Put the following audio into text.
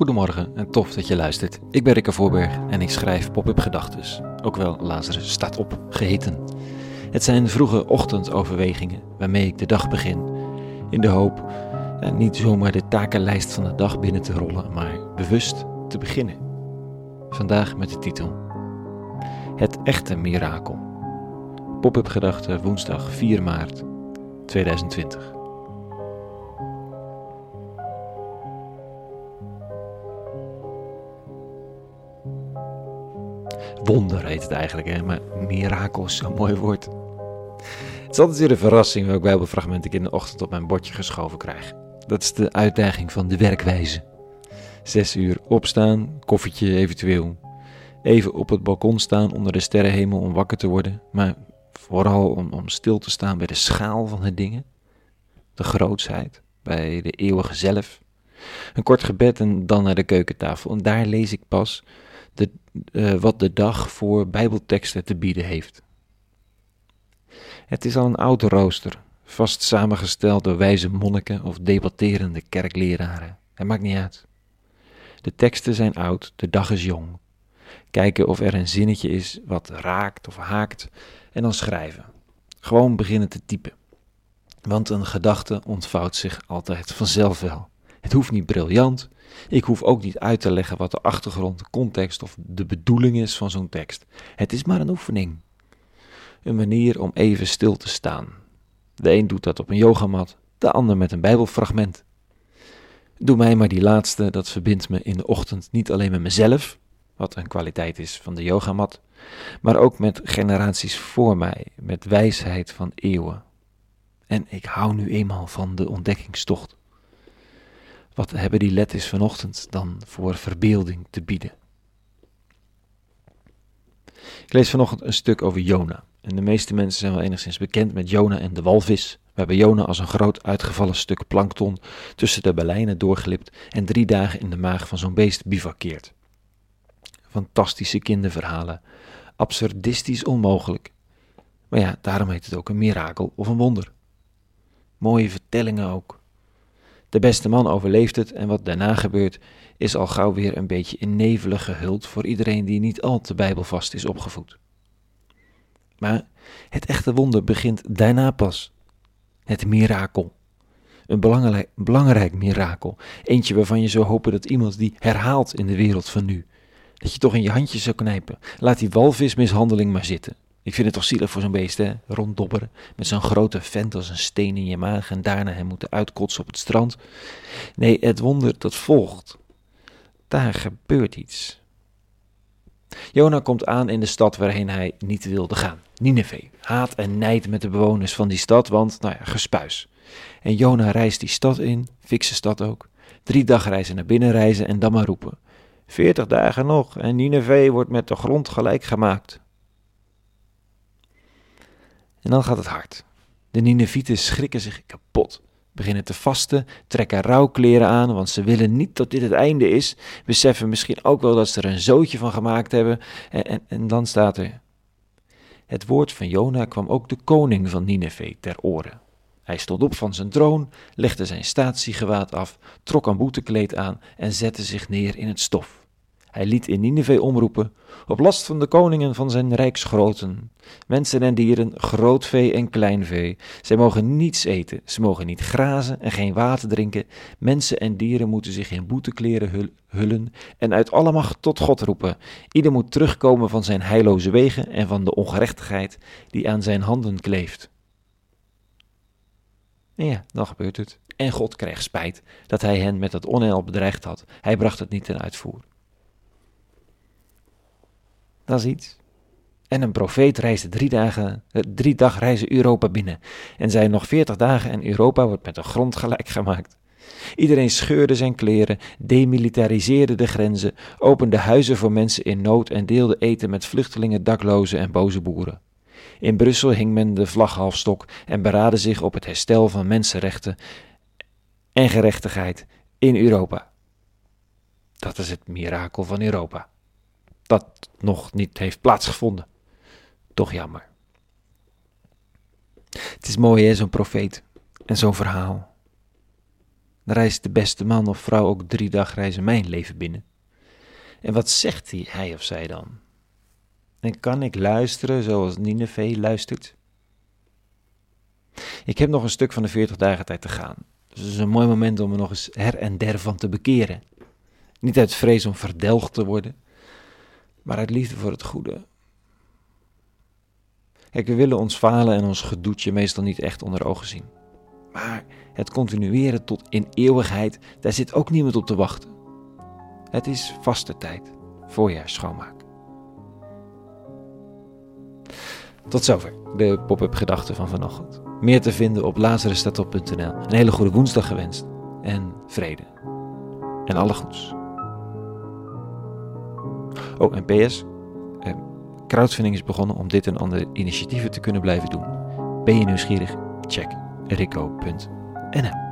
Goedemorgen en tof dat je luistert. Ik ben Rikke Voorberg en ik schrijf Pop-up Gedachtes, ook wel Lazarus staat op geheten. Het zijn vroege ochtendoverwegingen waarmee ik de dag begin, in de hoop niet zomaar de takenlijst van de dag binnen te rollen, maar bewust te beginnen. Vandaag met de titel Het echte mirakel. Pop-up Gedachten woensdag 4 maart 2020. Wonder heet het eigenlijk, hè? maar is zo'n mooi woord. Het is altijd weer een verrassing welk bijbelfragment ik in de ochtend op mijn bordje geschoven krijg. Dat is de uitdaging van de werkwijze. Zes uur opstaan, koffietje eventueel. Even op het balkon staan onder de sterrenhemel om wakker te worden, maar vooral om, om stil te staan bij de schaal van de dingen, de grootsheid, bij de eeuwige zelf. Een kort gebed en dan naar de keukentafel. En daar lees ik pas de, uh, wat de dag voor Bijbelteksten te bieden heeft. Het is al een oude rooster, vast samengesteld door wijze monniken of debatterende kerkleraren. Het maakt niet uit. De teksten zijn oud, de dag is jong. Kijken of er een zinnetje is wat raakt of haakt en dan schrijven. Gewoon beginnen te typen. Want een gedachte ontvouwt zich altijd vanzelf wel. Het hoeft niet briljant, ik hoef ook niet uit te leggen wat de achtergrond, de context of de bedoeling is van zo'n tekst. Het is maar een oefening. Een manier om even stil te staan. De een doet dat op een yogamat, de ander met een bijbelfragment. Doe mij maar die laatste, dat verbindt me in de ochtend niet alleen met mezelf, wat een kwaliteit is van de yogamat, maar ook met generaties voor mij, met wijsheid van eeuwen. En ik hou nu eenmaal van de ontdekkingstocht. Wat hebben die letters vanochtend dan voor verbeelding te bieden? Ik lees vanochtend een stuk over Jona. En de meeste mensen zijn wel enigszins bekend met Jona en de walvis. We hebben Jona als een groot uitgevallen stuk plankton tussen de belijnen doorglipt en drie dagen in de maag van zo'n beest bivakkeert. Fantastische kinderverhalen, absurdistisch onmogelijk. Maar ja, daarom heet het ook een mirakel of een wonder. Mooie vertellingen ook. De beste man overleeft het en wat daarna gebeurt is al gauw weer een beetje in nevelen gehuld voor iedereen die niet al te bijbelvast is opgevoed. Maar het echte wonder begint daarna pas. Het mirakel. Een belangrijk, belangrijk mirakel. Eentje waarvan je zou hopen dat iemand die herhaalt in de wereld van nu. Dat je toch in je handjes zou knijpen. Laat die walvismishandeling maar zitten. Ik vind het toch zielig voor zo'n beest, hè? Ronddobberen. Met zo'n grote vent als een steen in je maag en daarna hem moeten uitkotsen op het strand. Nee, het wonder dat volgt. Daar gebeurt iets. Jona komt aan in de stad waarheen hij niet wilde gaan. Nineveh. Haat en nijd met de bewoners van die stad, want, nou ja, gespuis. En Jona reist die stad in, fikse stad ook. Drie dagreizen naar binnen reizen en dan maar roepen. Veertig dagen nog en Nineveh wordt met de grond gelijk gemaakt. En dan gaat het hard. De Ninevieten schrikken zich kapot, beginnen te vasten, trekken rouwkleren aan, want ze willen niet dat dit het einde is, beseffen misschien ook wel dat ze er een zootje van gemaakt hebben, en, en, en dan staat er... Het woord van Jona kwam ook de koning van Nineveh ter oren. Hij stond op van zijn troon, legde zijn statiegewaad af, trok een boetekleed aan en zette zich neer in het stof. Hij liet in Nineveh omroepen, op last van de koningen van zijn rijksgroten, mensen en dieren, groot vee en klein vee. Zij mogen niets eten, ze mogen niet grazen en geen water drinken. Mensen en dieren moeten zich in boetekleren hullen en uit alle macht tot God roepen. Ieder moet terugkomen van zijn heilloze wegen en van de ongerechtigheid die aan zijn handen kleeft. En ja, dan gebeurt het. En God kreeg spijt dat hij hen met het onheil bedreigd had. Hij bracht het niet ten uitvoer. Dat is iets. En een profeet reisde drie, dagen, eh, drie dag reizen Europa binnen. En zei nog veertig dagen en Europa wordt met de grond gelijk gemaakt. Iedereen scheurde zijn kleren, demilitariseerde de grenzen, opende huizen voor mensen in nood en deelde eten met vluchtelingen, daklozen en boze boeren. In Brussel hing men de vlag halfstok en beraadde zich op het herstel van mensenrechten en gerechtigheid in Europa. Dat is het mirakel van Europa dat nog niet heeft plaatsgevonden. Toch jammer. Het is mooi hè, zo'n profeet en zo'n verhaal. reist de beste man of vrouw ook drie dagreizen mijn leven binnen. En wat zegt hij, of zij dan? En kan ik luisteren zoals Nineveh luistert? Ik heb nog een stuk van de 40 dagen tijd te gaan. Dus het is een mooi moment om er nog eens her en der van te bekeren. Niet uit vrees om verdelgd te worden, maar uit liefde voor het goede. Kijk, we willen ons falen en ons gedoetje meestal niet echt onder ogen zien. Maar het continueren tot in eeuwigheid, daar zit ook niemand op te wachten. Het is vaste tijd, voorjaar schoonmaak. Tot zover de pop-up gedachten van vanochtend. Meer te vinden op lazarusstatop.nl. Een hele goede woensdag gewenst en vrede. En alle goeds. Oh, en PS. Eh, crowdfunding is begonnen om dit en andere initiatieven te kunnen blijven doen. Ben je nieuwsgierig? Check rico.nl